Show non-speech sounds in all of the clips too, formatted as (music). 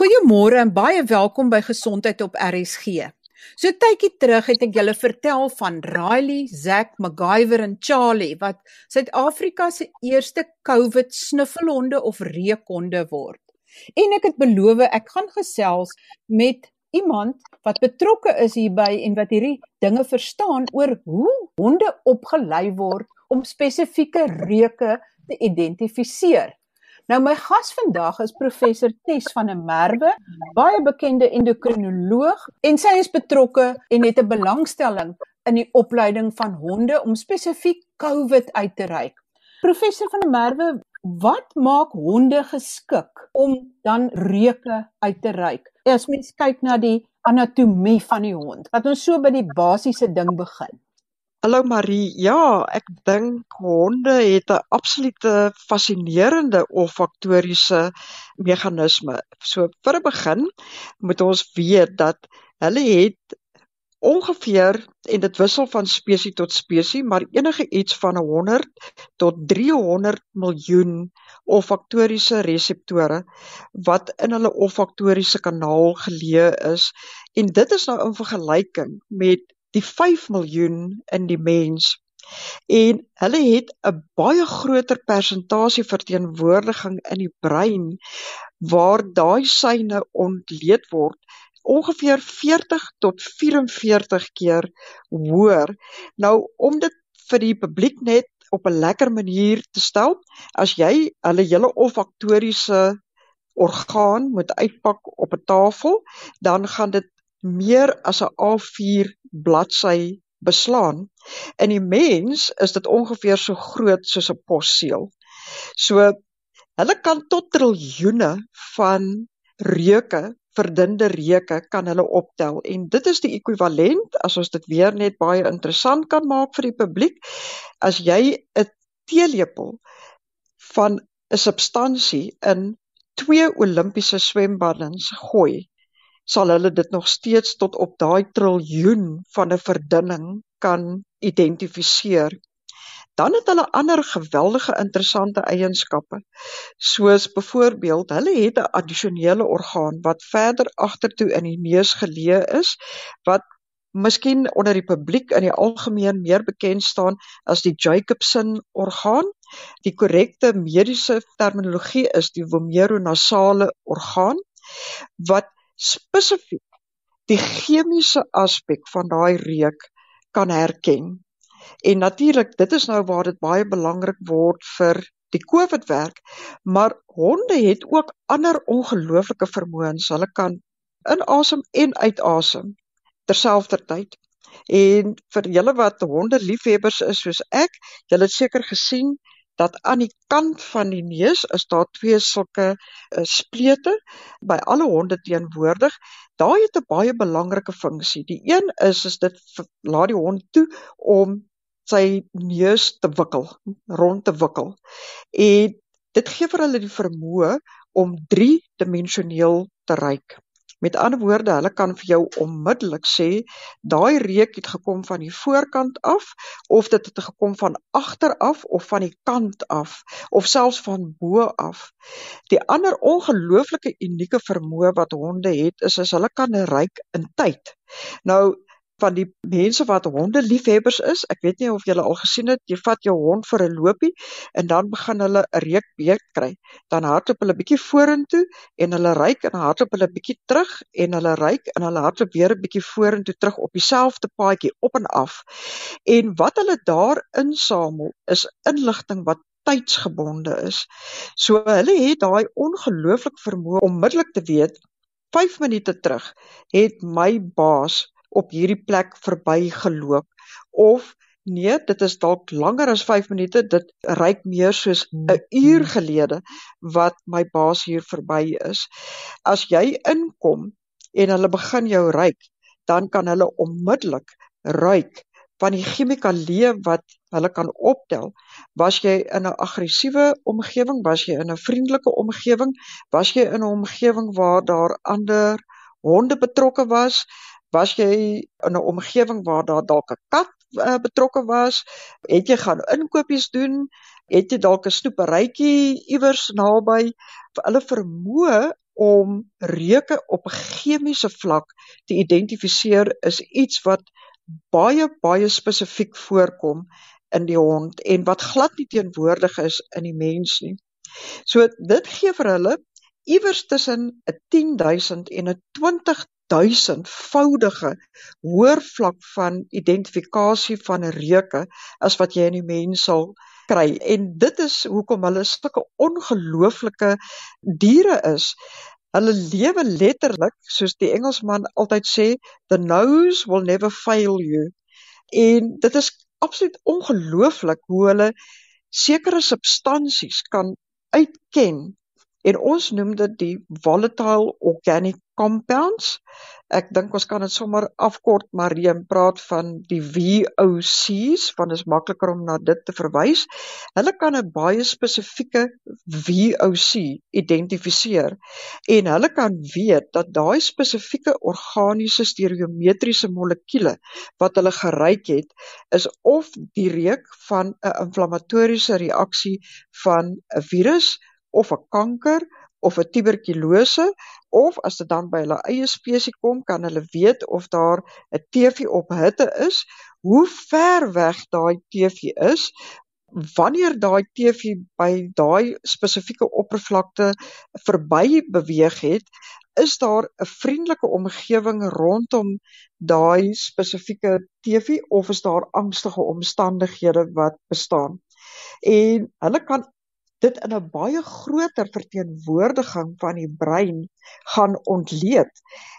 Goeiemôre en baie welkom by Gesondheid op RSG. So tydjie terug het ek julle vertel van Riley, Zack, MacGyver en Charlie wat Suid-Afrika se eerste COVID snuffelhonde of reukhonde word. En ek het beloof ek gaan gesels met iemand wat betrokke is hierby en wat hierdie dinge verstaan oor hoe honde opgelei word om spesifieke reuke te identifiseer. Nou my gas vandag is professor Tes van der Merwe, baie bekende endokrinoloog en sy is betrokke en het 'n belangstelling in die opleiding van honde om spesifiek COVID uit te reik. Professor van der Merwe, wat maak honde geskik om dan reuke uit te reik? As mens kyk na die anatomie van die hond, laat ons so by die basiese ding begin. Hallo Marie. Ja, ek dink honde het 'n absolute fascinerende olfaktoriese meganisme. So vir 'n begin moet ons weet dat hulle het ongeveer en dit wissel van spesies tot spesies, maar enige iets van 100 tot 300 miljoen olfaktoriese reseptore wat in hulle olfaktoriese kanaal geleë is. En dit is nou in vergelyking met die 5 miljoen in die mens. En hulle het 'n baie groter persentasie verteenwoordiging in die brein waar daai syne ontleed word ongeveer 40 tot 44 keer hoër. Nou om dit vir die publiek net op 'n lekker manier te stel as jy hulle hele olfaktoriese orgaan moet uitpak op 'n tafel dan gaan dit meer as 'n A4 bladsy beslaan. In die mens is dit ongeveer so groot soos 'n posseël. So hulle kan tot triljoene van reuke, verdunde reuke kan hulle optel en dit is die ekwivalent as ons dit weer net baie interessant kan maak vir die publiek as jy 'n teelepel van 'n substansie in twee Olimpiese swembaddens gooi sal hulle dit nog steeds tot op daai triljoen van 'n verdunning kan identifiseer. Dan het hulle ander geweldige interessante eienskappe. Soos byvoorbeeld, hulle het 'n addisionele orgaan wat verder agtertoe in die neus geleë is wat miskien onder die publiek in die algemeen meer bekend staan as die Jacobson orgaan. Die korrekte mediese terminologie is die vomeronasale orgaan wat spesifiek die chemiese aspek van daai reuk kan herken. En natuurlik, dit is nou waar dit baie belangrik word vir die COVID werk, maar honde het ook ander ongelooflike vermoëns. Hulle kan inasem en uitasem terselfdertyd. En vir julle wat honde liefhebbers is soos ek, julle het seker gesien dat aan die kant van die neus is daar twee sulke uh, splete by alle honde teenwoordig. Daai het 'n baie belangrike funksie. Die een is is dit laat die hond toe om sy neus te wikkel, rond te wikkel. En dit gee vir hulle die vermoë om 3-dimensioneel te ruik. Met ander woorde, hulle kan vir jou onmiddellik sê daai reuk het gekom van die voorkant af of dit het gekom van agter af of van die kant af of selfs van bo af. Die ander ongelooflike unieke vermoë wat honde het is as hulle kan ruik in tyd. Nou van die mense wat honde liefhebbers is. Ek weet nie of julle al gesien het, jy vat jou hond vir 'n lopie en dan begin hulle 'n reukbeek kry. Dan hardloop hulle bietjie vorentoe en hulle ryk en hardloop hulle bietjie terug en hulle ryk en hulle hardloop weer 'n bietjie vorentoe terug op dieselfde paadjie op en af. En wat hulle daar insamel is inligting wat tydsgebonde is. So hulle het daai ongelooflik vermoë om onmiddellik te weet 5 minute terug het my baas op hierdie plek verbygeloop of nee, dit is dalk langer as 5 minute, dit reik meer soos 'n uur gelede wat my baas hier verby is. As jy inkom en hulle begin jou ruik, dan kan hulle onmiddellik ruik van die chemikalieë wat hulle kan optel. Was jy in 'n aggressiewe omgewing, was jy in 'n vriendelike omgewing, was jy in 'n omgewing waar daar ander honde betrokke was, Was jy in 'n omgewing waar daar dalk 'n kat uh, betrokke was? Het jy gaan inkopies doen? Het jy dalk 'n snoeperytjie iewers naby? Hulle vermoë om reuke op 'n chemiese vlak te identifiseer is iets wat baie baie spesifiek voorkom in die hond en wat glad nie teenwoordig is in die mens nie. So dit gee vir hulle iewers tussen 'n 10000 en 'n 20000 voudige hoër vlak van identifikasie van reuke as wat jy in die mens sal kry en dit is hoekom hulle sulke ongelooflike diere is. Hulle lewe letterlik soos die Engelsman altyd sê, the nose will never fail you. En dit is absoluut ongelooflik hoe hulle sekere substansies kan uitken en ons noem dit die volatile organic compounds. Ek dink ons kan dit sommer afkort Mariam praat van die VOCs want dit is makliker om na dit te verwys. Hulle kan 'n baie spesifieke VOC identifiseer en hulle kan weet dat daai spesifieke organiese stereometriese molekuule wat hulle geryk het is of die reuk van 'n inflammatoriese reaksie van 'n virus of 'n kanker of 'n tuberkulose of as dit dan by hulle eie spesies kom, kan hulle weet of daar 'n TV op hitte is, hoe ver weg daai TV is, wanneer daai TV by daai spesifieke oppervlakte verby beweeg het, is daar 'n vriendelike omgewing rondom daai spesifieke TV of is daar angstige omstandighede wat bestaan. En hulle kan dit in 'n baie groter verteenwoordiging van die brein gaan ontleed.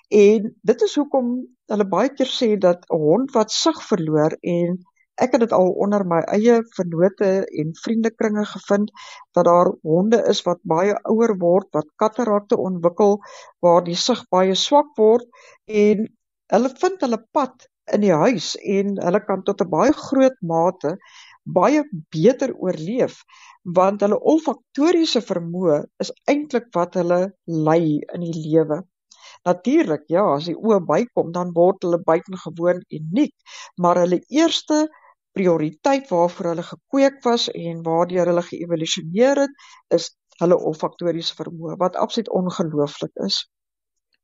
En dit is hoekom hulle baie keer sê dat 'n hond wat sig verloor en ek het dit al onder my eie vennote en vriendekringe gevind dat daar honde is wat baie ouer word, wat katarakte ontwikkel waar die sig baie swak word en hulle vind hulle pad in die huis en hulle kan tot 'n baie groot mate baie beter oorleef want hulle olfaktoriese vermoë is eintlik wat hulle lei in die lewe. Natuurlik, ja, as die oë bykom, dan word hulle buitengewoon uniek, maar hulle eerste prioriteit waarvoor hulle gekweek was en waardeur hulle geëvolusioneer het, is hulle olfaktoriese vermoë wat absoluut ongelooflik is.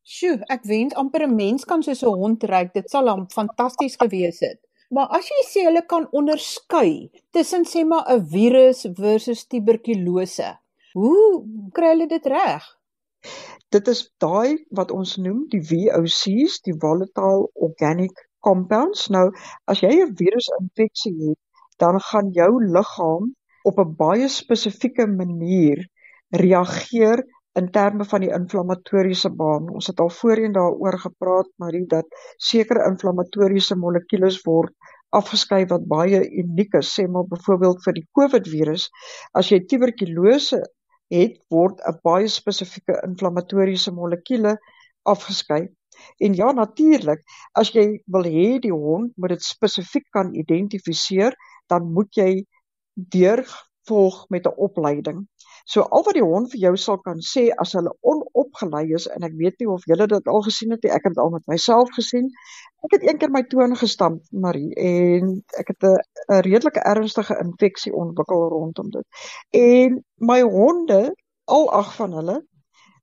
Sjoe, ek wens amper 'n mens kan soos 'n hond ruik. Dit sal hom fantasties gewees het. Maar as jy sê hulle kan onderskei tussen sê maar 'n virus versus tuberkulose. Hoe kry hulle dit reg? Dit is daai wat ons noem die VOCs, die volatile organic compounds. Nou, as jy 'n virusinfeksie het, dan gaan jou liggaam op 'n baie spesifieke manier reageer in terme van die inflammatoriese baan. Ons het al voorheen daaroor gepraat, Marie, dat sekere inflammatoriese molekules word afgeskei wat baie uniek is, sê maar byvoorbeeld vir die COVID-virus. As jy tuberkulose het, word 'n baie spesifieke inflammatoriese molekuule afgeskei. En ja, natuurlik, as jy wil hê die hond moet dit spesifiek kan identifiseer, dan moet jy deur volg met 'n opleiding. So al wat die hond vir jou sal kan sê as hulle onopgelei is en ek weet nie of julle dit al gesien het nie, ek het dit al met myself gesien. Ek het eendag my toon gestamp, Marie, en ek het 'n redelike ernstige infeksie ontwikkel rondom dit. En my honde, al ag van hulle,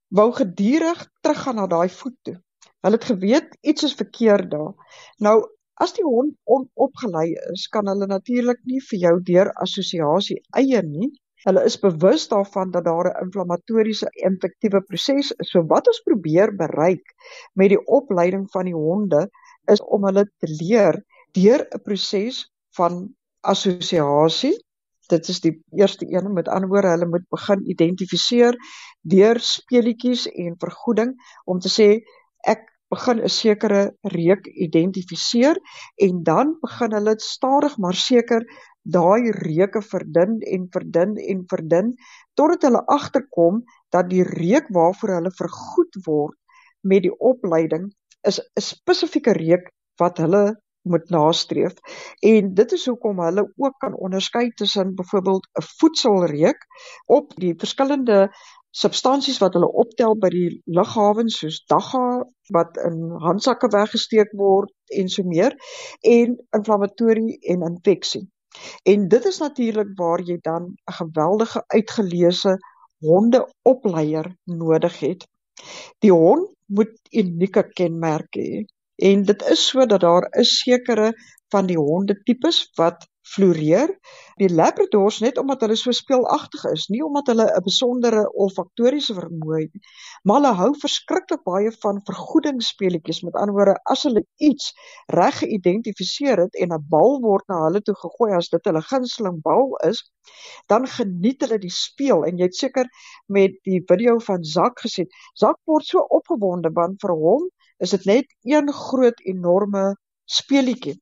wou gedurig teruggaan na daai voet toe. Hulle het geweet iets is verkeerd daar. Nou As die hond onopgelei is, kan hulle natuurlik nie vir jou deur assosiasie eie nie, Hulle is bewus daarvan dat daar 'n inflammatoriese infektiewe proses is. So wat ons probeer bereik met die opleiding van die honde is om hulle te leer deur 'n proses van assosiasie. Dit is die eerste een met ander woorde hulle moet begin identifiseer deur speletjies en vergoeding om te sê ek begin 'n sekere reuk identifiseer en dan begin hulle stadig maar seker daai reuke verdun en verdun en verdun totdat hulle agterkom dat die reuk waarvoor hulle vergoed word met die opleiding is 'n spesifieke reuk wat hulle moet nastreef en dit is hoekom hulle ook kan onderskei tussen byvoorbeeld 'n voedselreuk op die verskillende substansies wat hulle optel by die lughawens soos dagga wat in handsakke weggesteek word en so meer en inflammatorie en infeksie. En dit is natuurlik waar jy dan 'n geweldige uitgeleese hondeopleier nodig het. Die hond moet unieke kenmerke hê. En dit is so dat daar is sekere van die honde tipes wat floreer. Die labradors net omdat hulle so speelagtig is, nie omdat hulle 'n besondere olfaktoriese vermoë het nie, maar hulle hou verskriklik baie van vergoedingsspeletjies. Met ander woorde, as hulle iets reg geïdentifiseer het en 'n bal word na hulle toe gegooi as dit hulle gunsteling bal is, dan geniet hulle die speel en jy het seker met die video van Zak gesien. Zak word so opgewonde want vir hom is dit net een groot enorme speelietjie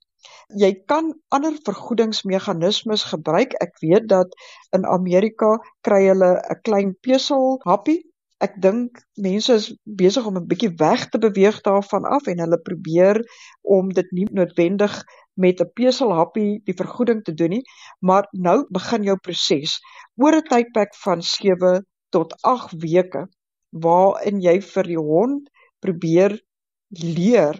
jy kan ander vergoedingsmeganismes gebruik. Ek weet dat in Amerika kry hulle 'n klein peselhappie. Ek dink mense is besig om 'n bietjie weg te beweeg daarvan af en hulle probeer om dit nie noodwendig met 'n peselhappie die vergoeding te doen nie, maar nou begin jou proses oor 'n tydperk van 7 tot 8 weke waarin jy vir die hond probeer leer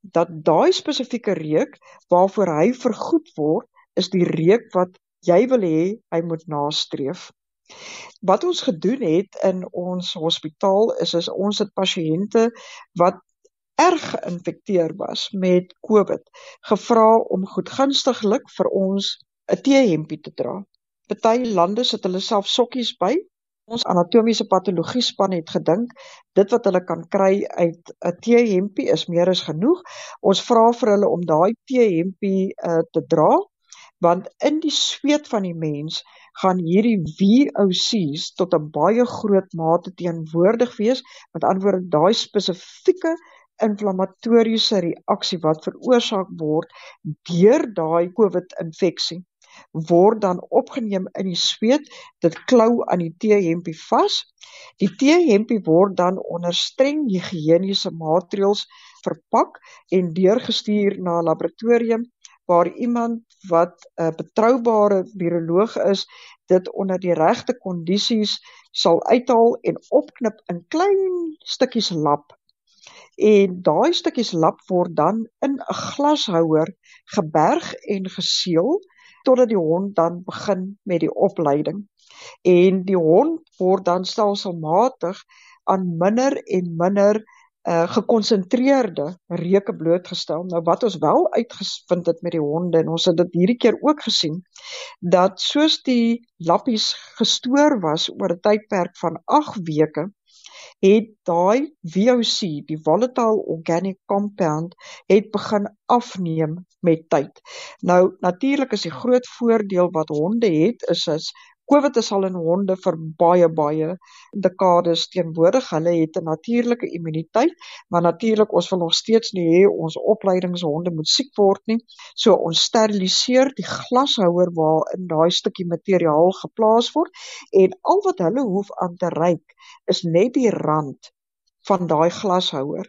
dat daai spesifieke reuk waarvoor hy vergoed word, is die reuk wat jy wil hê hy moet nastreef. Wat ons gedoen het in ons hospitaal is is ons het pasiënte wat erg geïnfekteer was met COVID gevra om goedgunstiglik vir ons 'n T-hempie te dra. Party lande sit hulle self sokkies by ons anatomiese patologie span het gedink dit wat hulle kan kry uit 'n T-hempie is meer as genoeg. Ons vra vir hulle om daai T-hempie uh, te dra want in die sweet van die mens gaan hierdie VOC's tot 'n baie groot mate teenwoordig wees. Met ander woorde daai spesifieke inflammatoriese reaksie wat veroorsaak word deur daai COVID-infeksie word dan opgeneem in die sweet. Dit klou aan die T-hempie vas. Die T-hempie word dan onder streng higiëniese maatreëls verpak en deurgestuur na 'n laboratorium waar iemand wat 'n betroubare viroloog is, dit onder die regte kondisies sal uithaal en opknip in klein stukkies lap. En daai stukkies lap word dan in 'n glashouer geberg en geseël totdat die hond dan begin met die opleiding. En die hond word dan stelselmatig aan minder en minder uh gekonsentreerde reuke blootgestel. Nou wat ons wel uitgevind het met die honde en ons het dit hierdie keer ook gesien dat soos die lappies gestoor was oor 'n tydperk van 8 weke, het daai VOC, die volatile organic compound, het begin afneem met tyd. Nou natuurlik is die groot voordeel wat honde het is is COVID is al in honde vir baie baie dekades teenwoordig. Hulle het 'n natuurlike immuniteit, maar natuurlik ons wil nog steeds nie hê ons opleidingshonde moet siek word nie. So ons steriliseer die glashouer waarin daai stukkie materiaal geplaas word en al wat hulle hoef aan te ryk is net die rand van daai glashouer.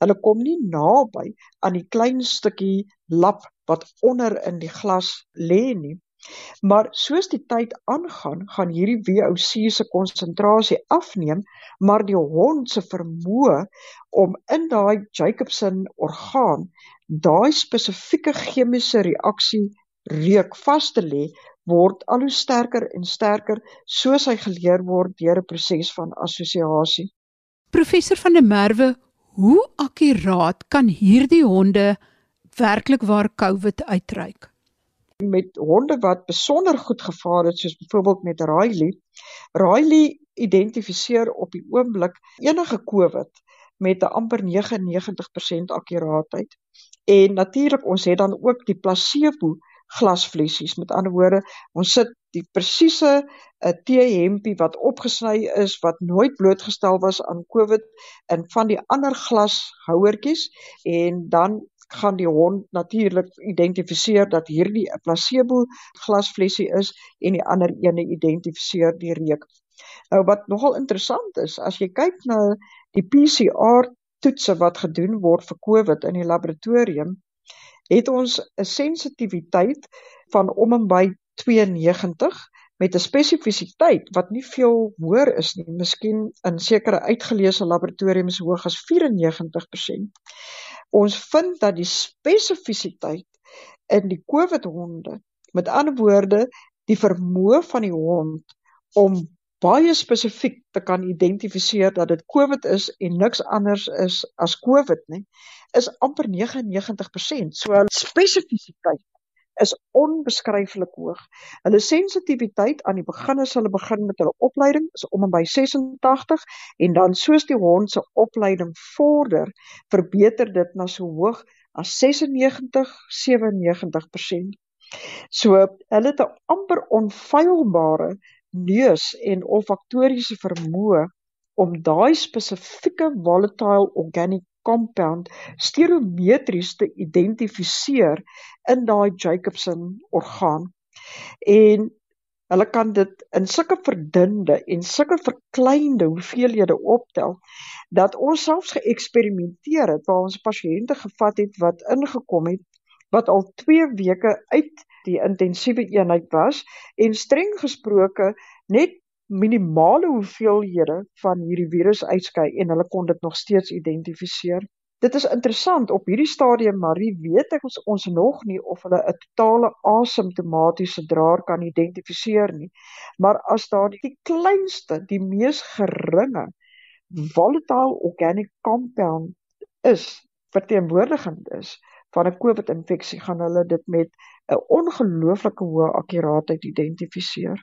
Hulle kom nie naby aan die klein stukkie lap wat onder in die glas lê nie. Maar soos die tyd aangaan, gaan hierdie VOC se konsentrasie afneem, maar die hond se vermoë om in daai Jacobson orgaan daai spesifieke chemiese reaksie reuk vas te lê, word al hoe sterker en sterker soos hy geleer word deur 'n proses van assosiasie. Professor van der Merwe, hoe akkuraat kan hierdie honde werklik waar COVID uitreik? Met honde wat besonder goed gevaar het soos byvoorbeeld met Riley. Riley identifiseer op die oomblik enige COVID met 'n amper 99% akkuraatheid. En natuurlik ons het dan ook die placebo glasvliesies. Met ander woorde, ons sit die presiese 'n uh, T-hempie wat opgesny is wat nooit blootgestel was aan COVID in van die ander glashouertjies en dan gaan die hond natuurlik identifiseer dat hierdie 'n placebo glasflessie is en die ander ene identifiseer die reuk. Nou wat nogal interessant is, as jy kyk na die PCR toetse wat gedoen word vir COVID in die laboratorium, het ons 'n sensitiwiteit van om en by 92 met 'n spesifisiteit wat nie veel hoër is nie, miskien in sekere uitgeleese laboratoriums hoog as 94% ons vind dat die spesifisiteit in die COVID honde, met ander woorde, die vermoë van die hond om baie spesifiek te kan identifiseer dat dit COVID is en niks anders is as COVID nie, is amper 99%. So spesifisiteit is onbeskryflik hoog. Hulle sensitiwiteit aan die begin as hulle begin met hulle opleiding is om en by 86 en dan soos die hond se opleiding vorder, verbeter dit na so hoog as 96 97%. So hulle het 'n amper onfeilbare neus en olfaktoriese vermoë om daai spesifieke volatile organic compound stereometries te identifiseer in daai Jacobson orgaan. En hulle kan dit in sulke verdunde en sulke verkleinde hoeveelhede optel dat ons selfs geëksperimenteer het waar ons pasiënte gevat het wat ingekom het wat al 2 weke uit die intensiewe eenheid was en streng gesproke net minimale hoeveelhede van hierdie virus uitskei en hulle kon dit nog steeds identifiseer. Dit is interessant op hierdie stadium Marie weet ek ons, ons nog nie of hulle 'n totale asymptomatiese draer kan identifiseer nie. Maar as daar die kleinste, die mees geringe volatile organic compound is verteenwoordigend is, van 'n COVID-infeksie gaan hulle dit met 'n ongelooflike hoë akkuraatheid identifiseer.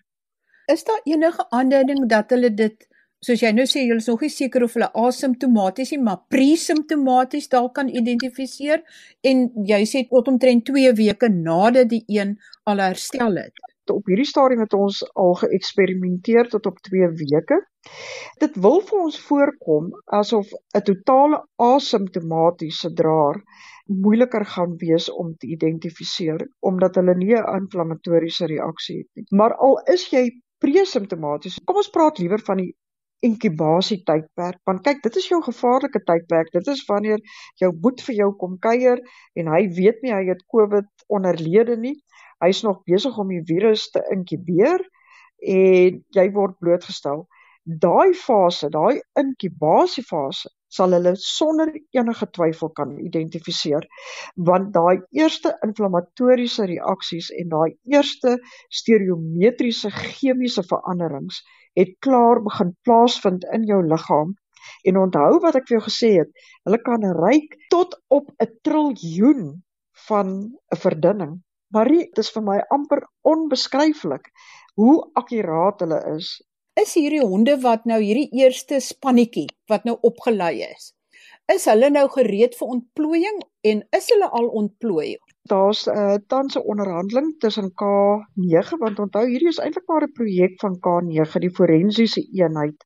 Is daar enige aanduiding dat hulle dit soos jy nou sê jy is nog nie seker of hulle asymptomaties nie, maar pre-simptomaties dalk kan identifiseer en jy sê tot omtrent 2 weke nadat die een al herstel het. Op hierdie stadium het ons al geëksperimenteer tot op 2 weke. Dit wil vir ons voorkom asof 'n totale asymptomatiese draer moeiliker gaan wees om te identifiseer omdat hulle nie 'n inflammatoriese reaksie het nie. Maar al is jy pre-simptomaties, kom ons praat liewer van die inkubasie tydperk. Want kyk, dit is jou gevaarlike tydperk. Dit is wanneer jou boet vir jou kom kuier en hy weet nie hy het COVID onderlede nie. Hy's nog besig om die virus te inkubeer en jy word blootgestel. Daai fase, daai inkubasiefase sal hulle sonder enige twyfel kan identifiseer want daai eerste inflammatoriese reaksies en daai eerste stereometriese chemiese veranderings het klaar begin plaasvind in jou liggaam. En onthou wat ek vir jou gesê het hulle kan reik tot op 'n triljoen van 'n verdunning. Maar dit is vir my amper onbeskryflik hoe akkuraat hulle is is hierdie honde wat nou hierdie eerste spannetjie wat nou opgelei is. Is hulle nou gereed vir ontplooiing en is hulle al ontplooi? Daar's 'n uh, tans 'n onderhandeling tussen K9 want onthou hierdie is eintlik maar 'n projek van K9 die forensiese eenheid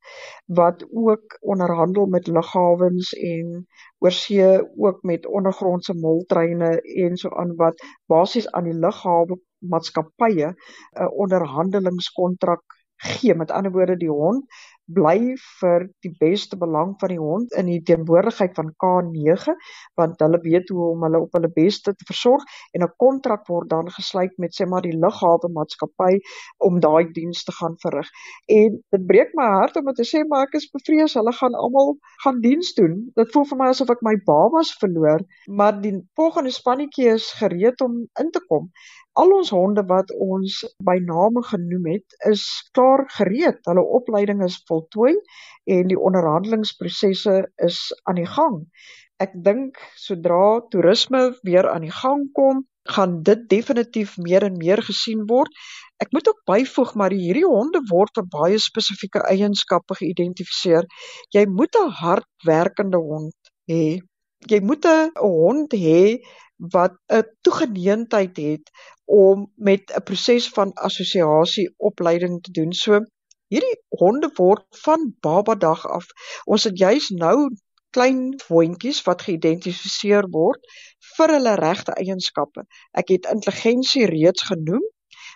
wat ook onderhandel met lughawens en oorsee ook met ondergrondse moltreine en so aan wat basies aan die lughawe maatskappye 'n onderhandelingskontrak gee. Met ander woorde, die hond bly vir die beste belang van die hond in die teenwoordigheid van K9 want hulle weet hoe om hulle op hulle beste te versorg en 'n kontrak word dan gesluit met sê maar die lughawe maatskappy om daai diens te gaan verrig. En dit breek my hart om te sê maar ek is bevrees hulle gaan almal gaan diens doen. Dit voel vir my asof ek my babas verloor, maar die volgende spannetjie is gereed om in te kom. Al ons honde wat ons by name genoem het, is klaar gereed. Hulle opleiding is voltooi en die onderhandelingsprosesse is aan die gang. Ek dink sodra toerisme weer aan die gang kom, gaan dit definitief meer en meer gesien word. Ek moet ook byvoeg maar hierdie honde word vir baie spesifieke eienskappe geïdentifiseer. Jy moet 'n hardwerkende hond hê. Jy moet 'n hond hê wat 'n toegeneentheid het om met 'n proses van assosiasie opleiding te doen. So hierdie honde word van baba dag af. Ons het juis nou klein hondjies wat geïdentifiseer word vir hulle regte eienskappe. Ek het intelligensie reeds genoem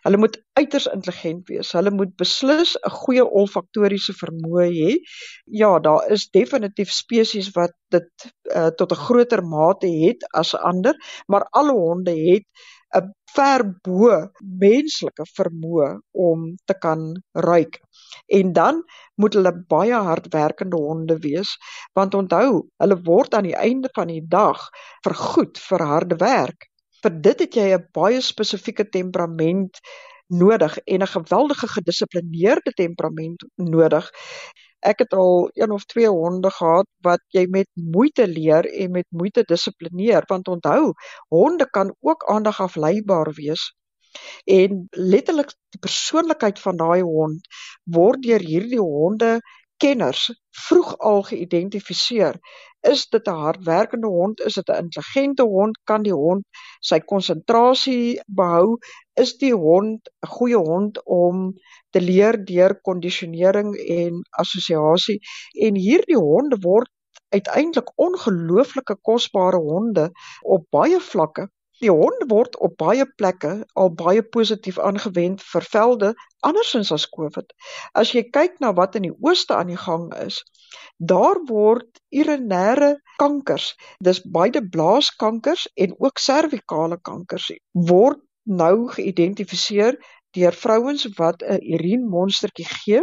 Hulle moet uiters intelligent wees. Hulle moet beslis 'n goeie olfaktoriese vermoë hê. Ja, daar is definitief spesies wat dit uh, tot 'n groter mate het as ander, maar alle honde het 'n ver bo menslike vermoë om te kan ruik. En dan moet hulle baie hardwerkende honde wees, want onthou, hulle word aan die einde van die dag vergoed vir harde werk vir dit het jy 'n baie spesifieke temperament nodig en 'n geweldige gedissiplineerde temperament nodig. Ek het al een of twee honde gehad wat jy met moeite leer en met moeite dissiplineer want onthou, honde kan ook aandag afleibaar wees. En letterlik die persoonlikheid van daai hond word deur hierdie honde kenners vroeg al geïdentifiseer. Is dit 'n hardwerkende hond? Is dit 'n intelligente hond? Kan die hond sy konsentrasie behou? Is die hond 'n goeie hond om te leer deur kondisionering en assosiasie? En hierdie honde word uiteindelik ongelooflike kosbare honde op baie vlakke Die hond word op baie plekke al baie positief aangewend vir velde andersins as COVID. As jy kyk na wat in die ooste aan die gang is, daar word urinêre kankers, dis beide blaaskankers en ook servikale kankers word nou geïdentifiseer deur vrouens wat 'n urinemonstertjie gee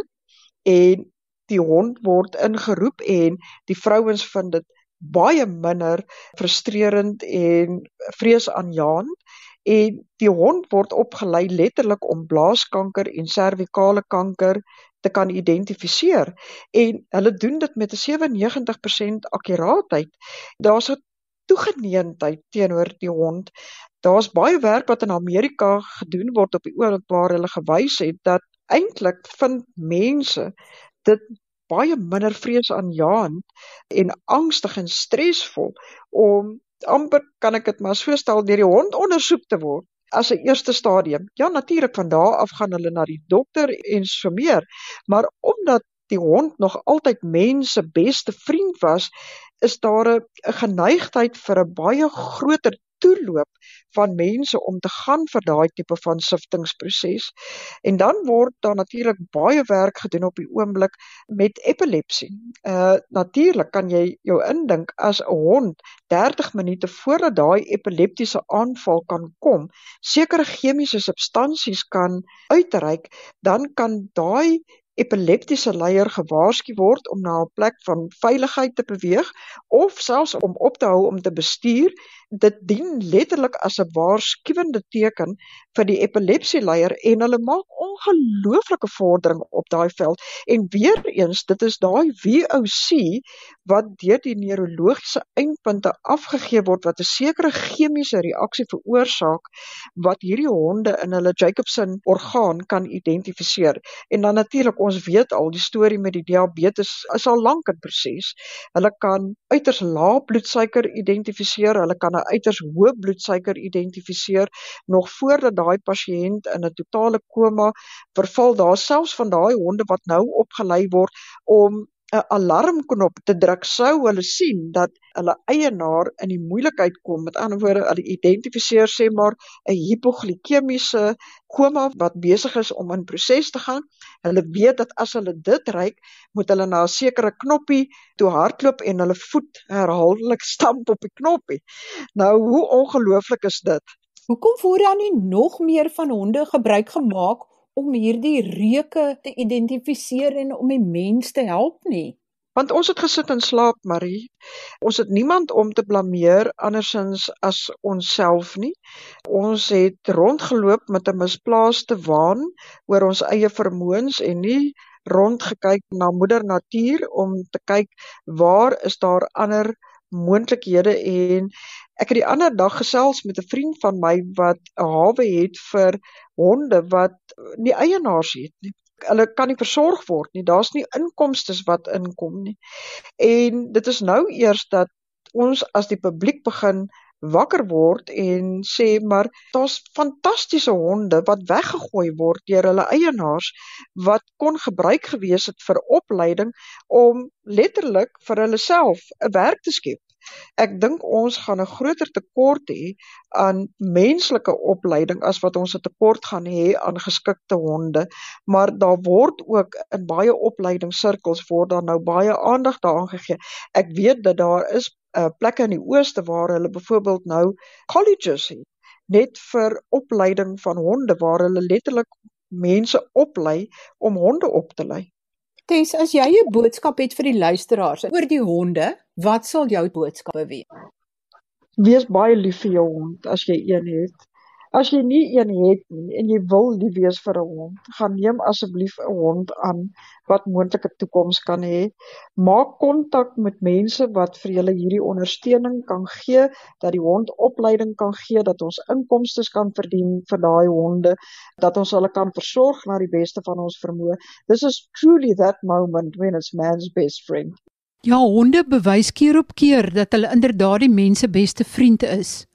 en die hond word ingeroep en die vrouens vind dit baie minder frustrerend en vreesaanjaend en die hond word opgelei letterlik om blaaskanker en servikale kanker te kan identifiseer en hulle doen dit met 'n 97% akkuraatheid. Daar's 'n toegeneentheid teenoor die hond. Daar's baie werk wat in Amerika gedoen word op die oomblik waar hulle gewys het dat eintlik vind mense dit baie minder vreesaanjaend en angstig en stresvol om amper kan ek dit maar so stel deur die hond ondersoek te word as 'n eerste stadium. Ja, natuurlik van daar af gaan hulle na die dokter en so meer, maar omdat die hond nog altyd mense beste vriend was, is daar 'n geneigtheid vir 'n baie groter toeloop van mense om te gaan vir daai tipe van siftingproses. En dan word daar natuurlik baie werk gedoen op die oomblik met epilepsie. Uh natuurlik kan jy jou indink as 'n hond 30 minute voordat daai epileptiese aanval kan kom, sekere chemiese substansies kan uitreik, dan kan daai epileptiese leier gewaarsku word om na 'n plek van veiligheid te beweeg of selfs om op te hou om te bestuur dit dien letterlik as 'n waarskuwende teken vir die epilepsieleier en hulle maak ongelooflike vordering op daai veld. En weer eens dit is daai VOC wat deur die neurologiese eindpunte afgegee word wat 'n sekere chemiese reaksie veroorsaak wat hierdie honde in hulle Jacobson orgaan kan identifiseer. En dan natuurlik ons weet al die storie met die diabetes is al lank in proses. Hulle kan uiters lae bloedsuiker identifiseer hulle kan 'n uiters hoë bloedsuiker identifiseer nog voordat daai pasiënt in 'n totale koma verval. Daar selfs van daai honde wat nou opgelei word om 'n alarmknop te druk sou hulle sien dat hulle eienaar in die moeilikheid kom. Met ander woorde, hulle identifiseer sê maar 'n hipoglikemiese koma wat besig is om in proses te gaan. Hulle weet dat as hulle dit ryk, moet hulle na 'n sekere knoppie toe hardloop en hulle voet herhaaldelik (laughs) stamp op die knoppie. Nou, hoe ongelooflik is dit? Hoekom word dan nie nog meer van honde gebruik gemaak om hierdie reuke te identifiseer en om die mens te help nie. Want ons het gesit en slaap, Marie. Ons het niemand om te blameer andersins as onsself nie. Ons het rondgeloop met 'n misplaaste waan oor ons eie vermoëns en nie rondgekyk na moeder natuur om te kyk waar is daar ander moontlikhede en ek het die ander dag gesels met 'n vriend van my wat 'n hawe het vir honde wat nie eienaars het nie. Hulle kan nie versorg word nie. Daar's nie inkomste wat inkom nie. En dit is nou eers dat ons as die publiek begin wakker word en sê maar daar's fantastiese honde wat weggegooi word deur hulle eienaars wat kon gebruik gewees het vir opleiding om letterlik vir hulle self 'n werk te skep. Ek dink ons gaan 'n groter tekort hê aan menslike opleiding as wat ons 'n tekort gaan hê aan geskikte honde, maar daar word ook in baie opleidingssirkels word daar nou baie aandag daaraan gegee. Ek weet dat daar is uh, plekke in die ooste waar hulle byvoorbeeld nou colleges het net vir opleiding van honde waar hulle letterlik mense oplei om honde op te lei. Tess, as jy 'n boodskap het vir die luisteraars oor die honde, wat sal jou boodskappe wees? Wees baie lief vir jou hond as jy een het. As jy nie een het nie en jy wil lief wees vir 'n hond, gaan neem asseblief 'n hond aan wat moontlik 'n toekoms kan hê. Maak kontak met mense wat vir julle hierdie ondersteuning kan gee, dat die hond opleiding kan gee, dat ons inkomste kan verdien vir daai honde, dat ons hulle kan versorg na die beste van ons vermoë. This is truly that moment when it's man's best friend. Ja, honde bewys keer op keer dat hulle inderdaad die mense beste vriend is.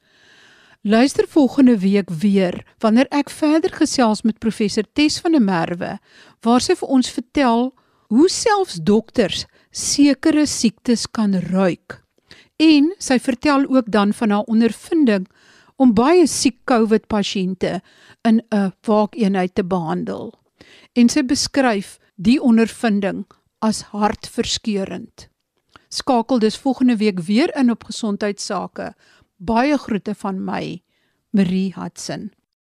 Luister volgende week weer wanneer ek verder gesels met professor Tes van der Merwe waar sy vir ons vertel hoe selfs dokters sekere siektes kan ruik. En sy vertel ook dan van haar ondervinding om baie siek COVID pasiënte in 'n waakeenheid te behandel. En sy beskryf die ondervinding as hartverskeurende. Skakel dus volgende week weer in op gesondheidsake. Baie groete van my, Marie Hudson.